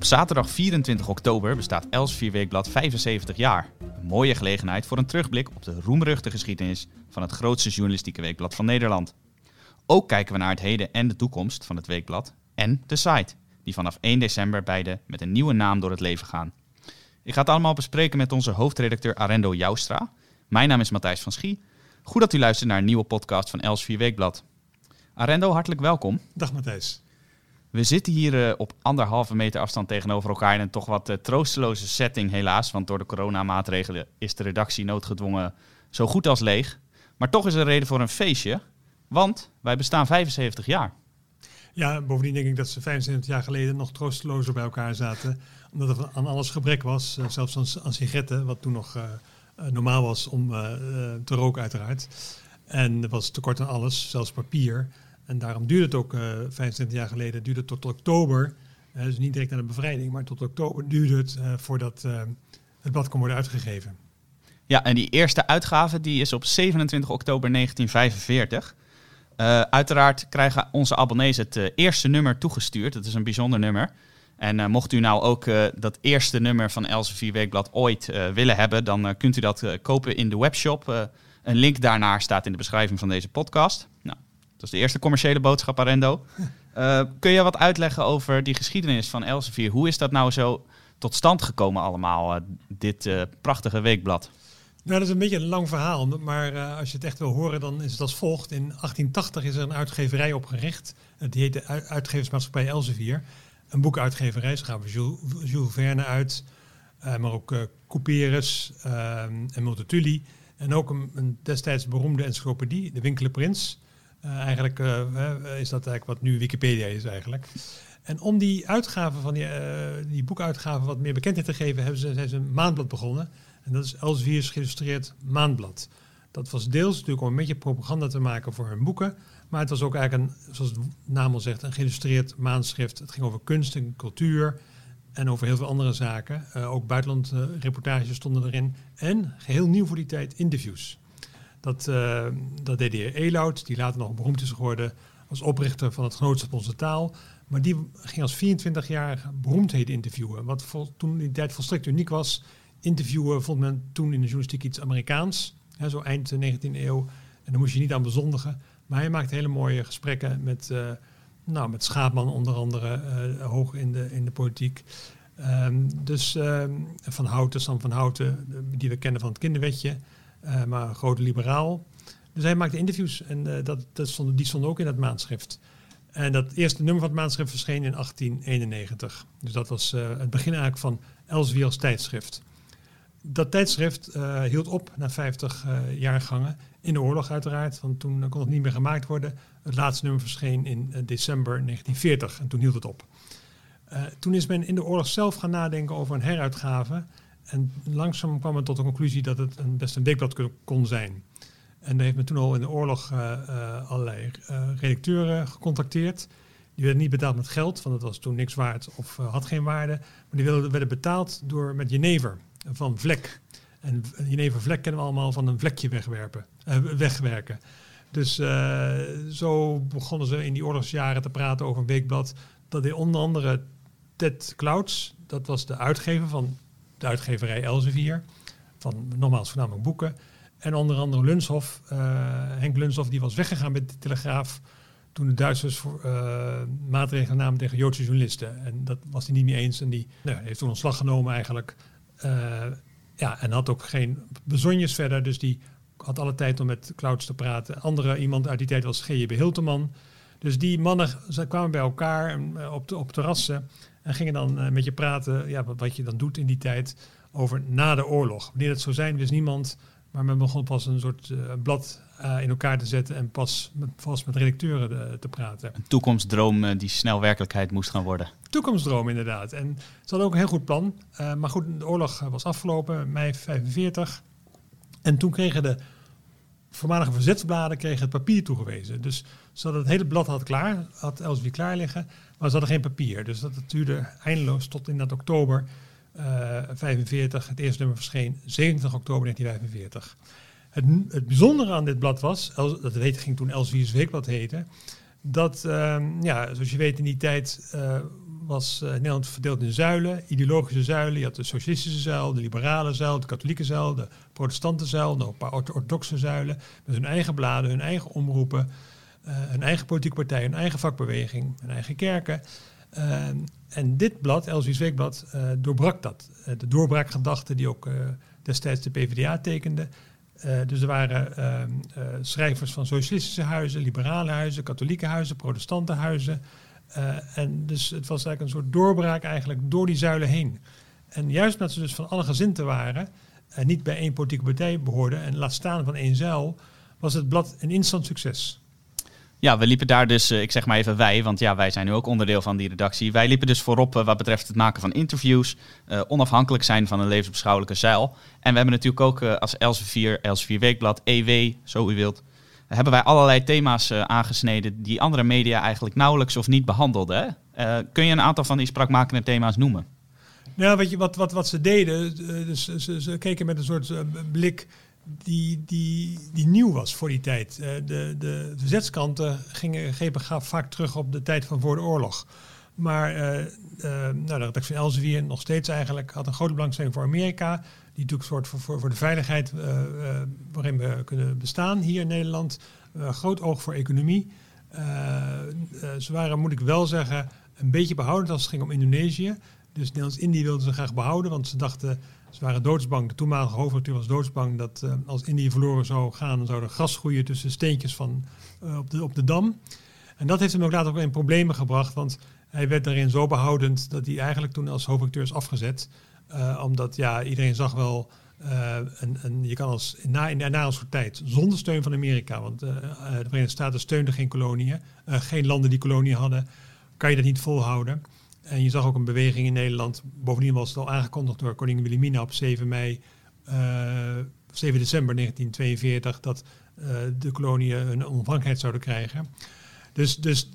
Op zaterdag 24 oktober bestaat Elsevier Weekblad 75 jaar. Een mooie gelegenheid voor een terugblik op de roemruchte geschiedenis van het grootste journalistieke weekblad van Nederland. Ook kijken we naar het heden en de toekomst van het weekblad en de site, die vanaf 1 december beide met een nieuwe naam door het leven gaan. Ik ga het allemaal bespreken met onze hoofdredacteur Arendo Joustra. Mijn naam is Matthijs van Schie. Goed dat u luistert naar een nieuwe podcast van Elsevier Weekblad. Arendo, hartelijk welkom. Dag Matthijs. We zitten hier uh, op anderhalve meter afstand tegenover elkaar in een toch wat uh, troosteloze setting helaas. Want door de coronamaatregelen is de redactie noodgedwongen zo goed als leeg. Maar toch is er reden voor een feestje, want wij bestaan 75 jaar. Ja, bovendien denk ik dat ze 75 jaar geleden nog troostelozer bij elkaar zaten. Omdat er aan alles gebrek was, uh, zelfs aan, aan, sigaretten, wat toen nog normaal was om te roken uiteraard. En er was tekort aan alles, zelfs papier. En daarom duurde het ook uh, 25 jaar geleden, duurde het tot oktober. Dus niet direct naar de bevrijding, maar tot oktober duurde het uh, voordat uh, het blad kon worden uitgegeven. Ja, en die eerste uitgave die is op 27 oktober 1945. uiteraard krijgen onze abonnees het eerste nummer toegestuurd. Dat is een bijzonder nummer. En mocht u nou ook dat eerste nummer van Elsevier Weekblad ooit willen hebben, dan kunt u dat kopen in de webshop. een link daarnaar staat in de beschrijving van deze podcast. Nou, dat is de eerste commerciële boodschap, Arendo. Uh, kun je wat uitleggen over die geschiedenis van Elsevier? Hoe is dat nou zo tot stand gekomen allemaal, uh, dit uh, prachtige weekblad? Nou, dat is een beetje een lang verhaal, maar als je het echt wil horen, dan is het als volgt. In 1880 is er een uitgeverij opgericht. Die heet de Uitgeversmaatschappij Elsevier. Een boekuitgeverij, ze gaven Jules, Jules Verne uit, maar ook Couperus en Multatuli. En ook een, een destijds beroemde encyclopedie, de Winkele Prins. Uh, eigenlijk uh, is dat eigenlijk wat nu Wikipedia is eigenlijk. En om die uitgaven van die, uh, die boekuitgaven wat meer bekendheid te geven, hebben ze, zijn ze een maandblad begonnen. En dat is Elsevier's geïllustreerd maandblad. Dat was deels natuurlijk om een beetje propaganda te maken voor hun boeken. Maar het was ook eigenlijk, een, zoals de naam al zegt, een geïllustreerd maandschrift. Het ging over kunst en cultuur en over heel veel andere zaken. ook buitenlandreportages stonden erin. En, geheel nieuw voor die tijd, interviews. Dat, uh, dat deed de heer die later nog beroemd is geworden als oprichter van het Genootschap Onze Taal. Maar die ging als 24-jarige beroemdheden interviewen. Wat vol, toen die tijd volstrekt uniek was. Interviewen vond men toen in de journalistiek iets Amerikaans. Hè, zo eind 19e eeuw. En daar moest je niet aan bezondigen. Maar hij maakte hele mooie gesprekken met, uh, nou, met Schaapman onder andere, uh, hoog in de, in de politiek. Um, dus um, Van Houten, Sam van Houten, die we kennen van het kinderwetje. Uh, maar een grote liberaal. Dus hij maakte interviews en uh, dat, dat die stonden ook in het maandschrift. En dat eerste nummer van het maandschrift verscheen in 1891. Dus dat was uh, het begin eigenlijk van Elsevier als tijdschrift. Dat tijdschrift hield op na 50 jaargangen. In de oorlog uiteraard, want toen kon het niet meer gemaakt worden. Het laatste nummer verscheen in december 1940 en toen hield het op. toen is men in de oorlog zelf gaan nadenken over een heruitgave. En langzaam kwam men tot de conclusie dat het een, best een weekblad kon zijn. En daar heeft men toen al in de oorlog uh, uh, allerlei uh, redacteuren gecontacteerd. Die werden niet betaald met geld, want het was toen niks waard of had geen waarde. Maar die werden, werden betaald door, met jenever van vlek. En jenever vlek kennen we allemaal van een vlekje wegwerpen, wegwerken. Dus zo begonnen ze in die oorlogsjaren te praten over een weekblad. Dat deed onder andere Ted Clouds, dat was de uitgever van de uitgeverij Elsevier. Van nogmaals voornamelijk boeken. En onder andere Lunshoff, uh, Henk Lunshoff, die was weggegaan met de Telegraaf. Toen de Duitsers uh, maatregelen namen tegen Joodse journalisten. En dat was hij niet mee eens. En die nou, heeft toen ontslag genomen eigenlijk. Uh, ja, en had ook geen bezonjes verder. Dus die had alle tijd om met Clouds te praten. Andere iemand uit die tijd was G.J.B. Hilteman. Dus die mannen ze kwamen bij elkaar op, de, op terrassen. En gingen dan uh, met je praten, ja, wat, je dan doet in die tijd, over na de oorlog. Wanneer dat zou zijn, wist niemand. Maar men begon pas een soort uh, blad uh, in elkaar te zetten en pas met, vast met redacteuren te praten. Een toekomstdroom die snel werkelijkheid moest gaan worden. Toekomstdroom inderdaad. En ze hadden ook een heel goed plan. maar goed, de oorlog was afgelopen, mei 45. En toen kregen de voormalige verzetsbladen kregen het papier toegewezen. Dus ze hadden het hele blad had klaar, had Elsevier klaar liggen. Maar ze hadden geen papier. Dus dat duurde eindeloos tot in dat oktober uh, 45. Het eerste nummer verscheen 27 oktober 1945. Het, het bijzondere aan dit blad was, dat heet, ging toen Elsevier's Weekblad heten, dat, uh, ja, zoals je weet in die tijd uh, was Nederland verdeeld in zuilen, ideologische zuilen. Je had de socialistische zuil, de liberale zuil, de katholieke zuil, de protestante zuil, nog een paar orthodoxe zuilen. Met hun eigen bladen, hun eigen omroepen, hun eigen politieke partij, hun eigen vakbeweging, hun eigen kerken. en dit blad, Elsie's Weekblad, doorbrak dat. de doorbraakgedachte die ook destijds de PvdA tekende. Dus er waren schrijvers van socialistische huizen, liberale huizen, katholieke huizen, protestante huizen. En dus het was eigenlijk een soort doorbraak eigenlijk door die zuilen heen. En juist omdat ze dus van alle gezinten waren en niet bij één politieke partij behoorden en laat staan van één zuil, was het blad een instant succes. Ja, we liepen daar dus, eh, ik zeg maar even wij, want ja, wij zijn nu ook onderdeel van die redactie. Wij liepen dus voorop uh, wat betreft het maken van interviews, uh, onafhankelijk zijn van een levensbeschouwelijke zeil. En we hebben natuurlijk ook als Elsevier, Elsevier Weekblad, EW, zo u wilt, hebben wij allerlei thema's aangesneden die andere media eigenlijk nauwelijks of niet behandelden. kun je een aantal van die spraakmakende thema's noemen? Nou, weet je, wat, wat, wat ze deden, dus ze, ze keken met een soort blik die, die, die nieuw was voor die tijd. De, de verzetskanten gingen, grepen vaak terug op de tijd van voor de oorlog. Maar uh, uh, nou, de redactie van Elsevier nog steeds eigenlijk had een grote belangstelling voor Amerika. Die natuurlijk soort voor, voor, de veiligheid waarin we kunnen bestaan hier in Nederland. groot oog voor economie. ze waren, moet ik wel zeggen, een beetje behoudend als het ging om Indonesië. Dus Nederlands-Indië wilden ze graag behouden, want ze dachten ze waren doodsbang. De toenmalige hoofdredacteur was doodsbang dat als Indië verloren zou gaan, dan zou er gras groeien tussen steentjes van, op, de, op de dam. En dat heeft hem ook later ook in problemen gebracht, want hij werd daarin zo behoudend dat hij eigenlijk toen als hoofdredacteur is afgezet. Uh, omdat ja, iedereen zag wel, en, en je kan als na, na tijd, zonder steun van Amerika, want de Verenigde Staten steunden geen koloniën, geen landen die koloniën hadden, kan je dat niet volhouden. En je zag ook een beweging in Nederland. Bovendien was het al aangekondigd door koningin Wilhelmina op 7 mei, uh, eh, 7 december 1942, dat de koloniën hun onafhankelijkheid zouden krijgen. Dus, dus,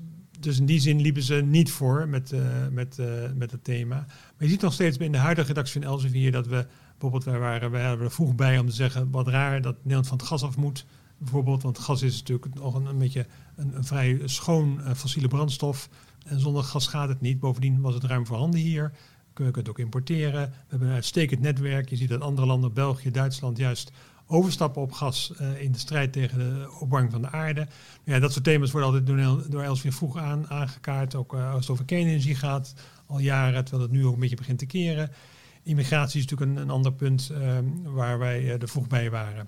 dus in die zin liepen ze niet voor met, uh, met, met het thema. Maar je ziet nog steeds in de huidige redactie van Elsevier dat we bijvoorbeeld, wij waren, wij waren er vroeg bij om te zeggen, wat raar dat Nederland van het gas af moet. Bijvoorbeeld, want gas is natuurlijk nog een, een beetje een, een vrij schoon fossiele brandstof. En zonder gas gaat het niet. Bovendien was het ruim voorhanden hier. Kun je het ook importeren. We hebben een uitstekend netwerk. Je ziet dat andere landen, België, Duitsland, juist overstappen op gas uh, in de strijd tegen de opwarming van de aarde. Ja, dat soort thema's worden altijd door, Elsvier vroeg aan, aangekaart. Ook uh, als het over kernenergie gaat, al jaren, terwijl het nu ook een beetje begint te keren. Immigratie is natuurlijk een, een ander punt uh, waar wij uh, er vroeg bij waren.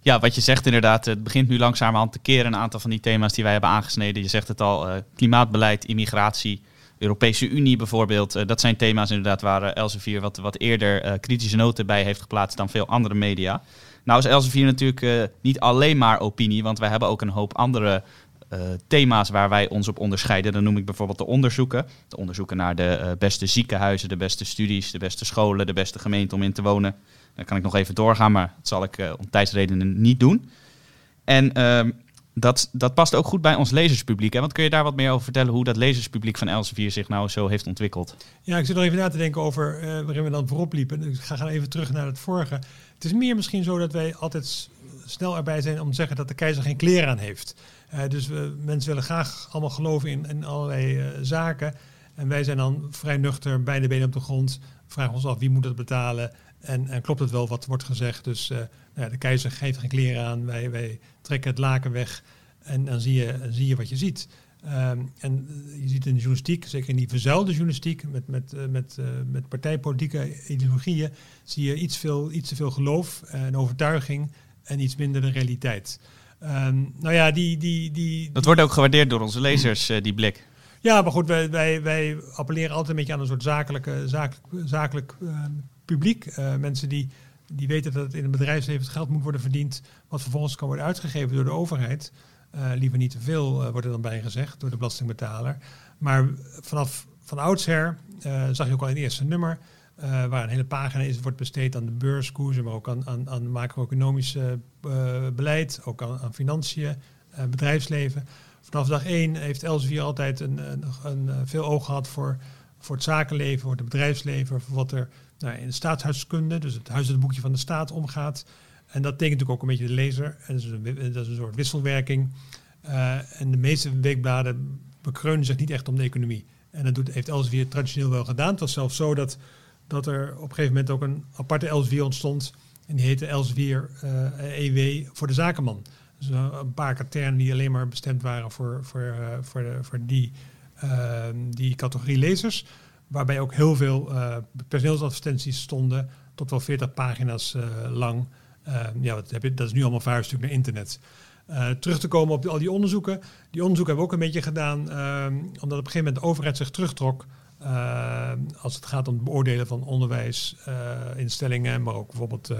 Ja, wat je zegt inderdaad, het begint nu langzamerhand te keren. Een aantal van die thema's die wij hebben aangesneden. Je zegt het al, klimaatbeleid, immigratie, Europese Unie bijvoorbeeld. Uh, dat zijn thema's inderdaad waar uh, Elsevier wat, wat eerder kritische noten bij heeft geplaatst dan veel andere media. Nou is Elsevier natuurlijk niet alleen maar opinie, want wij hebben ook een hoop andere thema's waar wij ons op onderscheiden. Dan noem ik bijvoorbeeld de onderzoeken. De onderzoeken naar de beste ziekenhuizen, de beste studies, de beste scholen, de beste gemeente om in te wonen. Dan kan ik nog even doorgaan, maar dat zal ik om tijdsredenen niet doen. En uh, dat, dat past ook goed bij ons lezerspubliek. Hè? Want kun je daar wat meer over vertellen hoe dat lezerspubliek van Elsevier zich nou zo heeft ontwikkeld? Ja, ik zit nog even na te denken over uh, waarin we dan voorop liepen. Ik ga gaan even terug naar het vorige. Het is meer misschien zo dat wij altijd snel erbij zijn om te zeggen dat de keizer geen kleren aan heeft. Uh, dus we, mensen willen graag allemaal geloven in, in allerlei uh, zaken. En wij zijn dan vrij nuchter, bij de benen op de grond. Vragen ons af wie moet dat betalen. En, en, klopt het wel wat wordt gezegd? Dus uh, nou ja, de keizer geeft geen kleren aan, wij, wij trekken het laken weg en dan zie je, zie je wat je ziet. Um, en je ziet in de journalistiek, zeker in die verzuilde journalistiek, met, met, uh, met, uh, met partijpolitieke ideologieën, zie je iets, veel, iets te veel geloof en overtuiging en iets minder de realiteit. Um, nou ja, die, die, die, Dat wordt ook gewaardeerd door onze lezers, die blik. Ja, maar goed, wij, wij, wij appelleren altijd een beetje aan een soort zakelijke, zakelijk, zakelijk uh, publiek. Uh, mensen die, die weten dat het in het bedrijfsleven het geld moet worden verdiend, wat vervolgens kan worden uitgegeven door de overheid. Uh, liever niet te veel, wordt er dan bij gezegd, door de belastingbetaler. Maar vanaf van oudsher zag je ook al in het eerste nummer, waar een hele pagina is, wordt besteed aan de beurskoersen, maar ook aan, aan, aan macro-economisch beleid, ook aan, aan financiën, bedrijfsleven. Vanaf dag één heeft Elsevier altijd een, een, een, eh, veel oog gehad voor, voor het zakenleven, voor het bedrijfsleven, voor wat er nou, in de staatshuiskunde, dus het huishoudboekje van de staat, omgaat. En dat tekent natuurlijk ook een beetje de lezer. En dat is een, soort wisselwerking. Uh, en de meeste weekbladen bekreunen zich niet echt om de economie. En dat doet, heeft Elsevier traditioneel wel gedaan. Het was zelfs zo dat, dat er op een gegeven moment ook een aparte Elsevier ontstond. En die heette Elsevier EW voor de zakenman. Dus een paar katernen die alleen maar bestemd waren voor, voor, voor, de, voor die, die categorie lezers. Waarbij ook heel veel personeelsadvertenties stonden, tot wel 40 pagina's lang. ja, wat heb je, dat is nu allemaal vuurstuk naar internet. Uh, terug te komen op al die onderzoeken. Die onderzoeken hebben we ook een beetje gedaan, uh, omdat op een gegeven moment de overheid zich terugtrok. Uh, als het gaat om het beoordelen van onderwijsinstellingen, maar ook bijvoorbeeld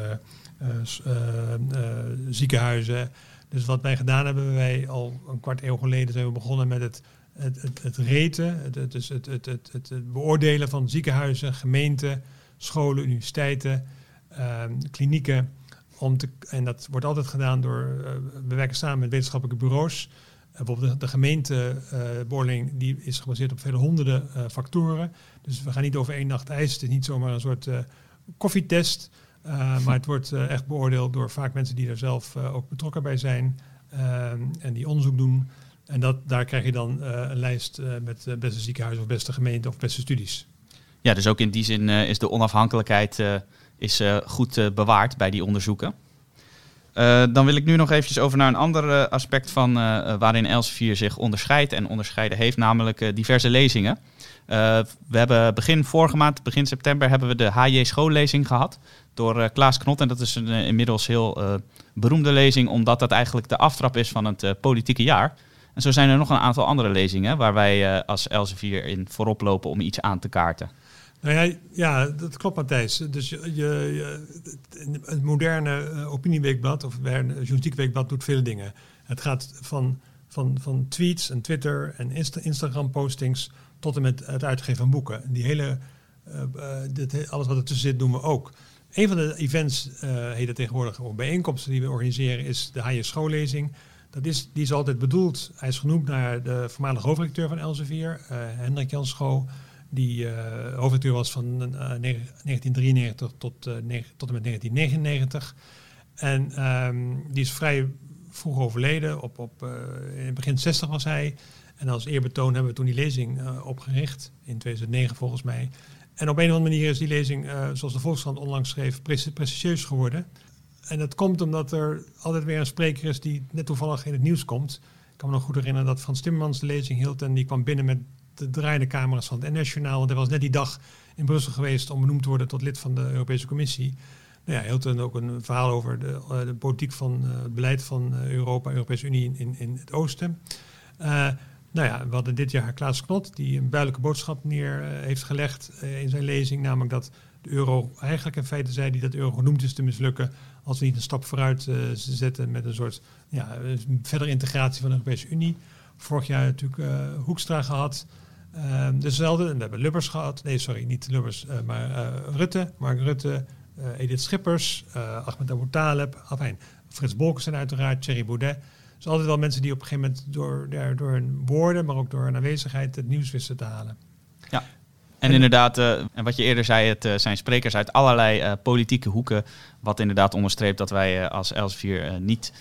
ziekenhuizen. Dus wat wij gedaan hebben, wij al een kwart eeuw geleden zijn we begonnen met het, het, het, het reten, het, het, het, het, het, het, beoordelen van ziekenhuizen, gemeenten, scholen, universiteiten, ehm, klinieken. Om te, en dat wordt altijd gedaan door, uh, we werken samen met wetenschappelijke bureaus. Uh, bijvoorbeeld de, de gemeentebeoordeling uh, die is gebaseerd op vele honderden factoren. Dus we gaan niet over één nacht ijs. Het is niet zomaar een soort koffietest. maar het wordt echt beoordeeld door vaak mensen die er zelf ook betrokken bij zijn. en die onderzoek doen. En dat, daar krijg je dan een lijst met beste ziekenhuizen of beste gemeente of beste studies. Ja, dus ook in die zin is de onafhankelijkheid is goed bewaard bij die onderzoeken. Dan wil ik nu nog eventjes over naar een ander aspect van waarin Elsevier zich onderscheidt en onderscheiden heeft, namelijk diverse lezingen. we hebben begin vorige maand, begin september, hebben we de HJ schoollezing gehad door Klaas Knot. En dat is een inmiddels heel beroemde lezing, omdat dat eigenlijk de aftrap is van het politieke jaar. En zo zijn er nog een aantal andere lezingen waar wij als Elsevier in voorop lopen om iets aan te kaarten. Nou ja, ja, dat klopt Matthijs. Dus je, je, het moderne uh, opinieweekblad of journalistiek weekblad doet veel dingen. Het gaat van, van, van tweets en Twitter en Insta Instagram postings tot en met het uitgeven van boeken. Die hele, uh, dit, alles wat ertussen zit doen we ook. Een van de events, uh, het tegenwoordig, of bijeenkomsten die we organiseren, is de HJ schoollezing. Dat is, die is altijd bedoeld, hij is genoemd naar de voormalige hoofdredacteur van Elsevier, Hendrik Jan Schoo die uh, hoofdredacteur was van uh, 1993 tot, uh, tot en met 1999. En um, die is vrij vroeg overleden, op, op, eh, in het begin 60 was hij. En als eerbetoon hebben we toen die lezing opgericht, in 2009 volgens mij. En op een of andere manier is die lezing, zoals de Volkskrant onlangs schreef, prestigieus geworden. En dat komt omdat er altijd weer een spreker is die net toevallig in het nieuws komt. Ik kan me nog goed herinneren dat Frans Timmermans de lezing hield en die kwam binnen met de draaiende camera's van het NS-journaal. Want hij was net die dag in Brussel geweest om benoemd te worden tot lid van de Europese Commissie. Nou ja, Hilton ook een verhaal over de, uh, de politiek van uh, het beleid van uh, Europa, Europese Unie in, in, het oosten. nou ja, we hadden dit jaar Klaas Knot, die een duidelijke boodschap neer heeft gelegd in zijn lezing. Namelijk dat de euro eigenlijk in feite zei die dat de euro genoemd is te mislukken. Als we niet een stap vooruit zetten met een soort ja, verdere integratie van de Europese Unie. Vorig jaar natuurlijk Hoekstra gehad. Um, dezelfde, en we hebben Lubbers gehad. Nee, sorry, niet Lubbers, uh, maar uh, Rutte, Mark Rutte, uh, Edith Schippers, Ahmed Abu Taleb, afijn, Frits Bolkestein uiteraard, Thierry Baudet. Dus altijd wel mensen die op een gegeven moment door, door hun woorden, maar ook door hun aanwezigheid het nieuws wisten te halen. Ja, en inderdaad, uh, en wat je eerder zei, het uh, zijn sprekers uit allerlei uh, politieke hoeken. Wat inderdaad onderstreept dat wij als Elsevier niet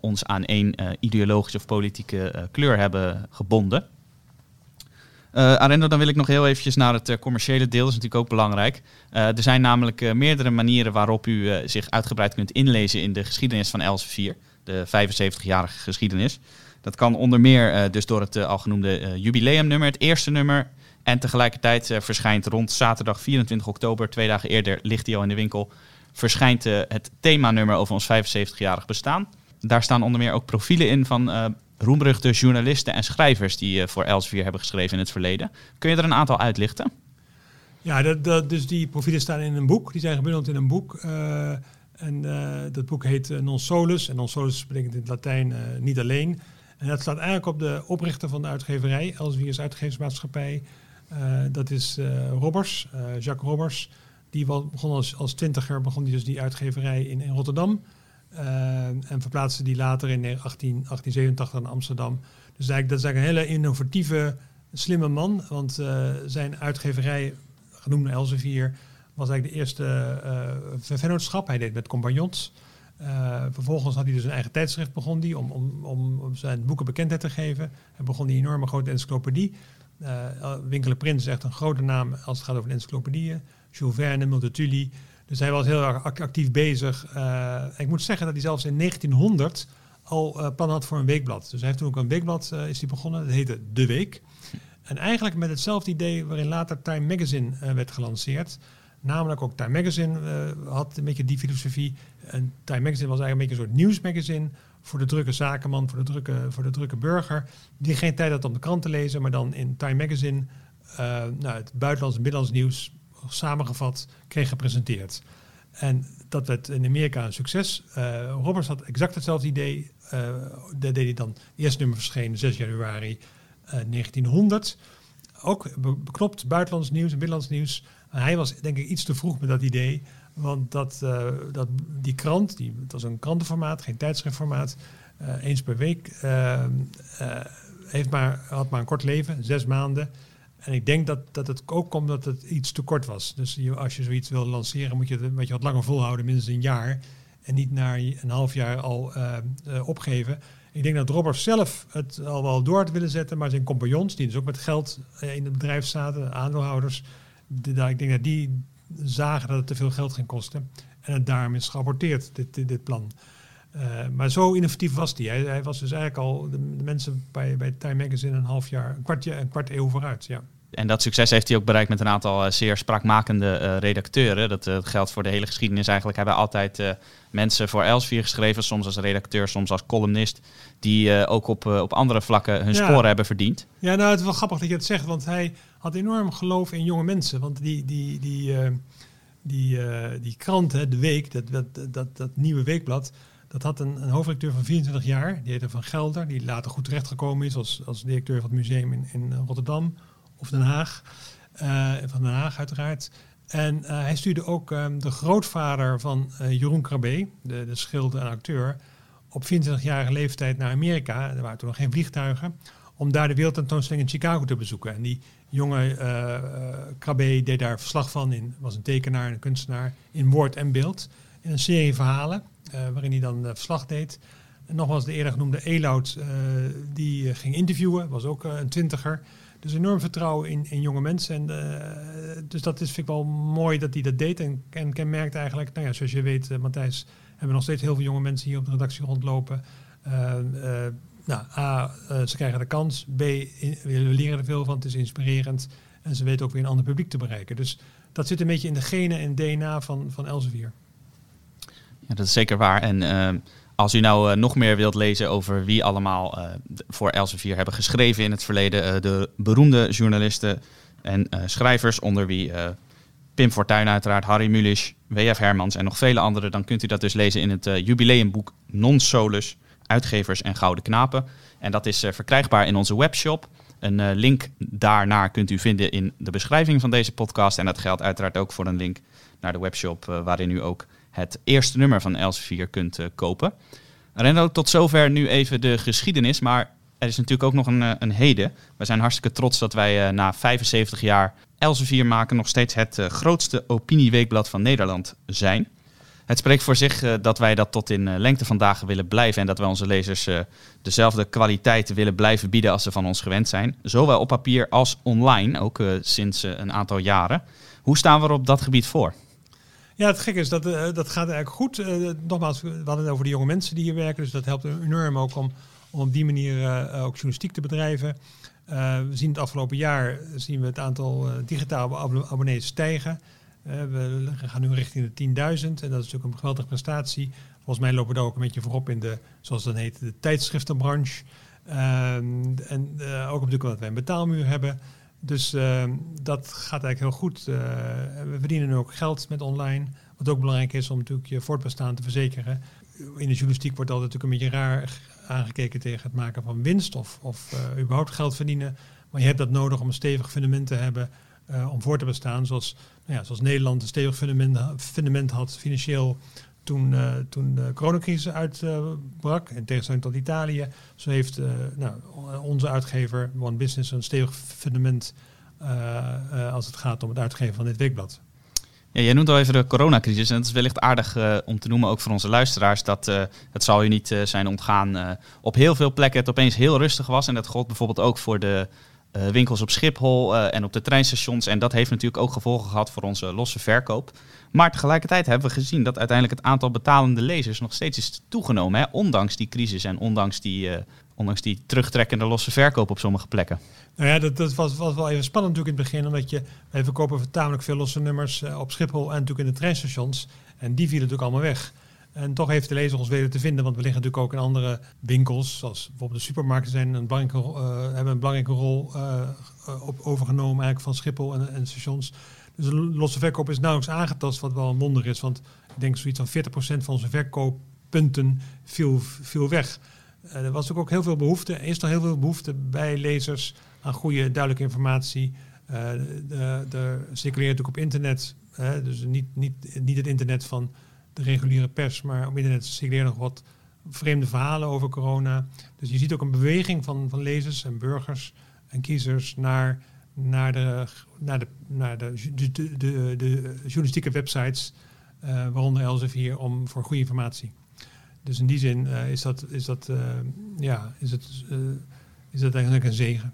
ons aan één ideologische of politieke kleur hebben gebonden. Arendo, dan wil ik nog heel eventjes naar het commerciële deel. Dat is natuurlijk ook belangrijk. Er zijn namelijk meerdere manieren waarop u zich uitgebreid kunt inlezen in de geschiedenis van Elsevier. De 75-jarige geschiedenis. Dat kan onder meer dus door het al genoemde jubileumnummer, het eerste nummer. En tegelijkertijd verschijnt rond zaterdag 24 oktober, twee dagen eerder, ligt hij al in de winkel, verschijnt het themanummer over ons 75-jarig bestaan. Daar staan onder meer ook profielen in van roemruchte journalisten en schrijvers die uh, voor Elsevier hebben geschreven in het verleden. Kun je er een aantal uitlichten? Ja, dat, dat, dus die profielen staan in een boek. Die zijn gebundeld in een boek. Uh, en uh, dat boek heet Non Solus. En Non Solus betekent in het Latijn niet alleen. En dat staat eigenlijk op de oprichter van de uitgeverij, Elsevier's uitgeversmaatschappij. Dat is Robbers, Jacques Robbers. Die begon als, als twintiger, begon die dus die uitgeverij in, in Rotterdam. En verplaatste die later in 18, 1887 naar Amsterdam. Dus eigenlijk, dat is eigenlijk een hele innovatieve, slimme man. Want zijn uitgeverij, genoemd Elsevier, was eigenlijk de eerste uh, vennootschap. Hij deed met compagnons. vervolgens had hij dus een eigen tijdschrift begon die om, om, om zijn boeken bekendheid te geven. Hij begon die enorme grote encyclopedie. Winkele Prins is echt een grote naam als het gaat over encyclopedieën. Jules Verne. Dus hij was heel erg actief bezig. ik moet zeggen dat hij zelfs in 1900 al uh, plan had voor een weekblad. Dus hij heeft toen ook een weekblad uh, is die begonnen. Dat heette De Week. En eigenlijk met hetzelfde idee waarin later Time Magazine uh, werd gelanceerd. Namelijk ook Time Magazine had een beetje die filosofie. En Time Magazine was eigenlijk een beetje een soort nieuwsmagazine voor de drukke zakenman, voor de drukke, voor de drukke burger. Die geen tijd had om de krant te lezen, maar dan in Time Magazine nou, het buitenlands en binnenlands nieuws samengevat kreeg gepresenteerd. En dat werd in Amerika een succes. Roberts had exact hetzelfde idee uh, dat deed hij dan. Het eerste nummer verscheen 6 januari 1900. Eh, Ook beknopt buitenlands nieuws en binnenlands nieuws. hij was denk ik iets te vroeg met dat idee. Want dat, uh, dat, die krant, die, het was een krantenformaat, geen tijdschriftformaat. eens per week. heeft maar, had maar een kort leven, zes maanden. En ik denk dat, dat het ook komt dat het iets te kort was. Dus je, als je zoiets wil lanceren, moet je het een beetje wat langer volhouden, minstens een jaar en niet na een half jaar al opgeven. Ik denk dat Robert zelf het al wel door had willen zetten, maar zijn compagnons, die dus ook met geld eh, in het bedrijf zaten, aandeelhouders, ik denk dat die zagen dat het te veel geld ging kosten. En het daarom is geaborteerd, dit, dit, plan. Uh, maar zo innovatief was hij. hij. hij. was dus eigenlijk al de, de, mensen bij, bij Time Magazine een half jaar, een kwart, een kwart eeuw vooruit. Ja. En dat succes heeft hij ook bereikt met een aantal uh, zeer spraakmakende uh, redacteuren. Dat geldt voor de hele geschiedenis eigenlijk. Hebben altijd mensen voor Elsevier geschreven, soms als redacteur, soms als columnist, die ook op, op andere vlakken hun ja. sporen hebben verdiend. Ja, nou het is wel grappig dat je het zegt, want hij had enorm geloof in jonge mensen. Want die, die, die, die, die krant, hè, De Week, dat, dat, dat, dat nieuwe weekblad, dat had een, een hoofdredacteur van 24 jaar, die heette Van Gelder, die later goed terechtgekomen is als, als directeur van het museum in, in Rotterdam of Den Haag. Uh, van Den Haag uiteraard. En hij stuurde ook um, de grootvader van Jeroen Krabbe, de, de schilder en acteur, op 24-jarige leeftijd naar Amerika. Er waren toen nog geen vliegtuigen. Om daar de wereldtentoonstelling in Chicago te bezoeken. En die jonge Krabbe deed daar verslag van. In, was een tekenaar en een kunstenaar in woord en beeld. In een serie verhalen waarin hij dan verslag deed. En nogmaals, de eerder genoemde Eloud, die ging interviewen, was ook een twintiger. Dus enorm vertrouwen in, in jonge mensen. En, dus dat is, vind ik wel mooi dat hij dat deed. En, en kenmerkt eigenlijk, nou ja, zoals je weet, Matthijs, hebben nog steeds heel veel jonge mensen hier op de redactie rondlopen. Nou, A, ze krijgen de kans. B, we leren er veel van. Het is inspirerend. En ze weten ook weer een ander publiek te bereiken. Dus dat zit een beetje in de genen en DNA van, van Elsevier. Ja, dat is zeker waar. En als u nou uh, nog meer wilt lezen over wie allemaal voor Elsevier hebben geschreven in het verleden, de beroemde journalisten en schrijvers, onder wie Pim Fortuyn uiteraard, Harry Mulisch, W.F. Hermans en nog vele anderen, dan kunt u dat dus lezen in het jubileumboek Non Solus, Uitgevers en Gouden Knapen. En dat is verkrijgbaar in onze webshop. Een link daarnaar kunt u vinden in de beschrijving van deze podcast. En dat geldt uiteraard ook voor een link naar de webshop, waarin u ook het eerste nummer van Elsevier kunt kopen. Rendo, tot zover nu even de geschiedenis, maar er is natuurlijk ook nog een, eh, een heden. We zijn hartstikke trots dat wij na 75 jaar Elsevier maken nog steeds het grootste opinieweekblad van Nederland zijn. Het spreekt voor zich uh, dat wij dat tot in lengte van dagen willen blijven en dat wij onze lezers dezelfde kwaliteit willen blijven bieden als ze van ons gewend zijn. Zowel op papier als online, ook sinds een aantal jaren. Hoe staan we er op dat gebied voor? Ja, het gekke is, dat, dat gaat eigenlijk goed. Nogmaals, we hadden het over de jonge mensen die hier werken. Dus dat helpt enorm ook om, om op die manier ook journalistiek te bedrijven. we zien het afgelopen jaar zien we het aantal digitale abonnees stijgen. We gaan nu richting de 10.000 en dat is natuurlijk een geweldige prestatie. Volgens mij lopen we daar ook een beetje voorop in de, zoals dat heet, de tijdschriftenbranche. Ehm, en ook natuurlijk omdat wij een betaalmuur hebben. Dus uh, dat gaat eigenlijk heel goed. Uh, we verdienen ook geld met online. Wat ook belangrijk is om natuurlijk je voortbestaan te verzekeren. In de journalistiek wordt altijd natuurlijk een beetje raar aangekeken tegen het maken van winst of, of überhaupt geld verdienen. Maar je hebt dat nodig om een stevig fundament te hebben om voor te bestaan. Zoals, nou ja, zoals Nederland een stevig fundament, fundament had financieel toen, uh, toen de coronacrisis uitbrak, uh, in tegenstelling tot Italië, zo heeft nou, onze uitgever One Business een stevig fundament als het gaat om het uitgeven van dit weekblad. Ja, jij noemt al even de coronacrisis en het is wellicht aardig om te noemen, ook voor onze luisteraars, dat het zal u niet zijn ontgaan op heel veel plekken het opeens heel rustig was. En dat gold bijvoorbeeld ook voor de eh, winkels op Schiphol eh, en op de treinstations. En dat heeft natuurlijk ook gevolgen gehad voor onze losse verkoop. Maar tegelijkertijd hebben we gezien dat uiteindelijk het aantal betalende lezers nog steeds is toegenomen. Hè? Ondanks die crisis en ondanks die, uh, ondanks die terugtrekkende losse verkoop op sommige plekken. Nou ja, dat, dat was, was wel even spannend natuurlijk in het begin. Omdat je, wij verkopen tamelijk veel losse nummers op Schiphol en natuurlijk in de treinstations. En die vielen natuurlijk allemaal weg. En toch heeft de lezer ons weten te vinden, want we liggen natuurlijk ook in andere winkels, zoals bijvoorbeeld de supermarkten zijn een uh, hebben een belangrijke rol uh, op, overgenomen eigenlijk van Schiphol en, en stations. Dus de losse verkoop is nauwelijks aangetast, wat wel een wonder is, want ik denk zoiets van 40% van onze verkooppunten viel, viel weg. Er was ook heel veel behoefte, er is nog heel veel behoefte bij lezers aan goede, duidelijke informatie. Er circuleert natuurlijk op internet, dus niet, niet, niet het internet van de reguliere pers, maar op internet circuleren nog wat vreemde verhalen over corona. Dus je ziet ook een beweging van, van lezers en burgers en kiezers naar, naar, de, naar, de, naar de, de, de, journalistieke websites, uh, waaronder Elsevier, om voor goede informatie. Dus in die zin uh, is dat, is dat, uh, ja, is het, is dat eigenlijk een zegen.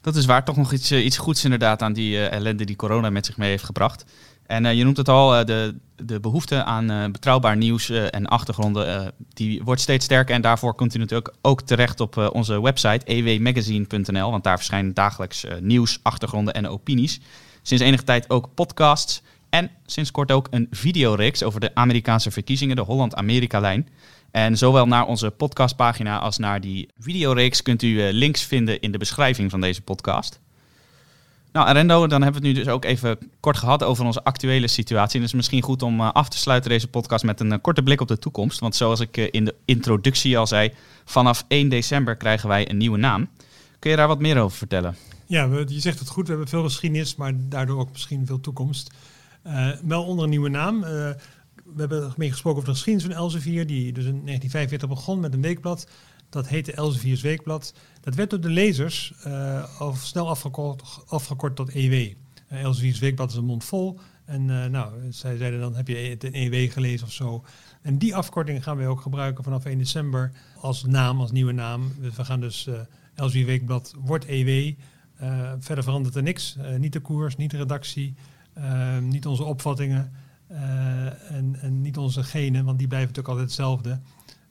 Dat is waar, toch nog iets, iets goeds inderdaad aan die ellende die corona met zich mee heeft gebracht. En uh, je noemt het al, uh, de, de behoefte aan uh, betrouwbaar nieuws en achtergronden, die wordt steeds sterker. En daarvoor kunt u natuurlijk ook terecht op onze website ewmagazine.nl, want daar verschijnen dagelijks nieuws, achtergronden en opinies. Sinds enige tijd ook podcasts en sinds kort ook een videoreeks over de Amerikaanse verkiezingen, de Holland-Amerika-lijn. En zowel naar onze podcastpagina als naar die videoreeks kunt u links vinden in de beschrijving van deze podcast. Nou, Arendo, dan hebben we het nu dus ook even kort gehad over onze actuele situatie. En het is misschien goed om uh, af te sluiten deze podcast met een uh, korte blik op de toekomst. Want zoals ik uh, in de introductie al zei, vanaf 1 december krijgen wij een nieuwe naam. Kun je daar wat meer over vertellen? Ja, we, je zegt het goed. We hebben veel geschiedenis, maar daardoor ook misschien veel toekomst. wel onder een nieuwe naam. we hebben mee gesproken over de geschiedenis van Elsevier, die dus in 1945 begon met een weekblad. Dat heette Elseviers Weekblad. Dat werd door de lezers uh, al snel afgekort, afgekort tot EW. Uh, Elseviers Weekblad is een mond vol. En uh, nou, zij zeiden dan heb je het EW gelezen of zo. En die afkorting gaan we ook gebruiken vanaf 1 december als naam, als nieuwe naam. Dus we gaan dus uh, Weekblad wordt EW. verder verandert er niks. niet de koers, niet de redactie, niet onze opvattingen en, en, niet onze genen, want die blijven natuurlijk altijd hetzelfde.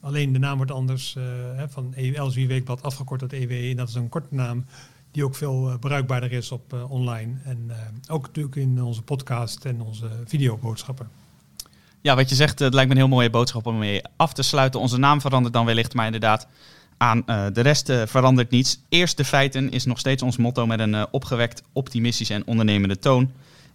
Alleen de naam wordt anders uh, van Elsevier Weekblad afgekort tot EWE. En dat is een korte naam die ook veel uh, bruikbaarder is op uh, online. En ook natuurlijk in onze podcast en onze videoboodschappen. Ja, wat je zegt, het lijkt me een heel mooie boodschap om mee af te sluiten. Onze naam verandert dan wellicht, maar inderdaad, aan de rest verandert niets. Eerst de feiten is nog steeds ons motto met een opgewekt, optimistische en ondernemende toon.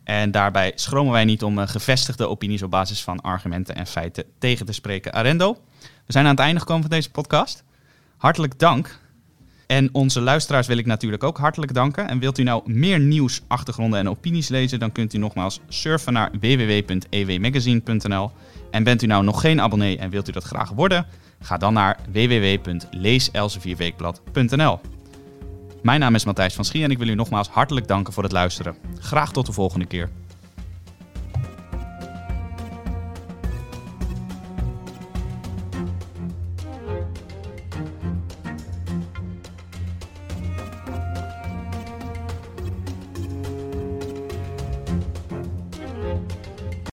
En daarbij schromen wij niet om gevestigde opinies op basis van argumenten en feiten tegen te spreken. Arendo, we zijn aan het einde gekomen van deze podcast. Hartelijk dank. En onze luisteraars wil ik natuurlijk ook hartelijk danken. En wilt u nou meer nieuws, achtergronden en opinies lezen, dan kunt u nogmaals surfen naar www.ewmagazine.nl. En bent u nou nog geen abonnee en wilt u dat graag worden, ga dan naar www.leeselsevierweekblad.nl. Mijn naam is Matthijs van Schie en ik wil u nogmaals hartelijk danken voor het luisteren. Graag tot de volgende keer.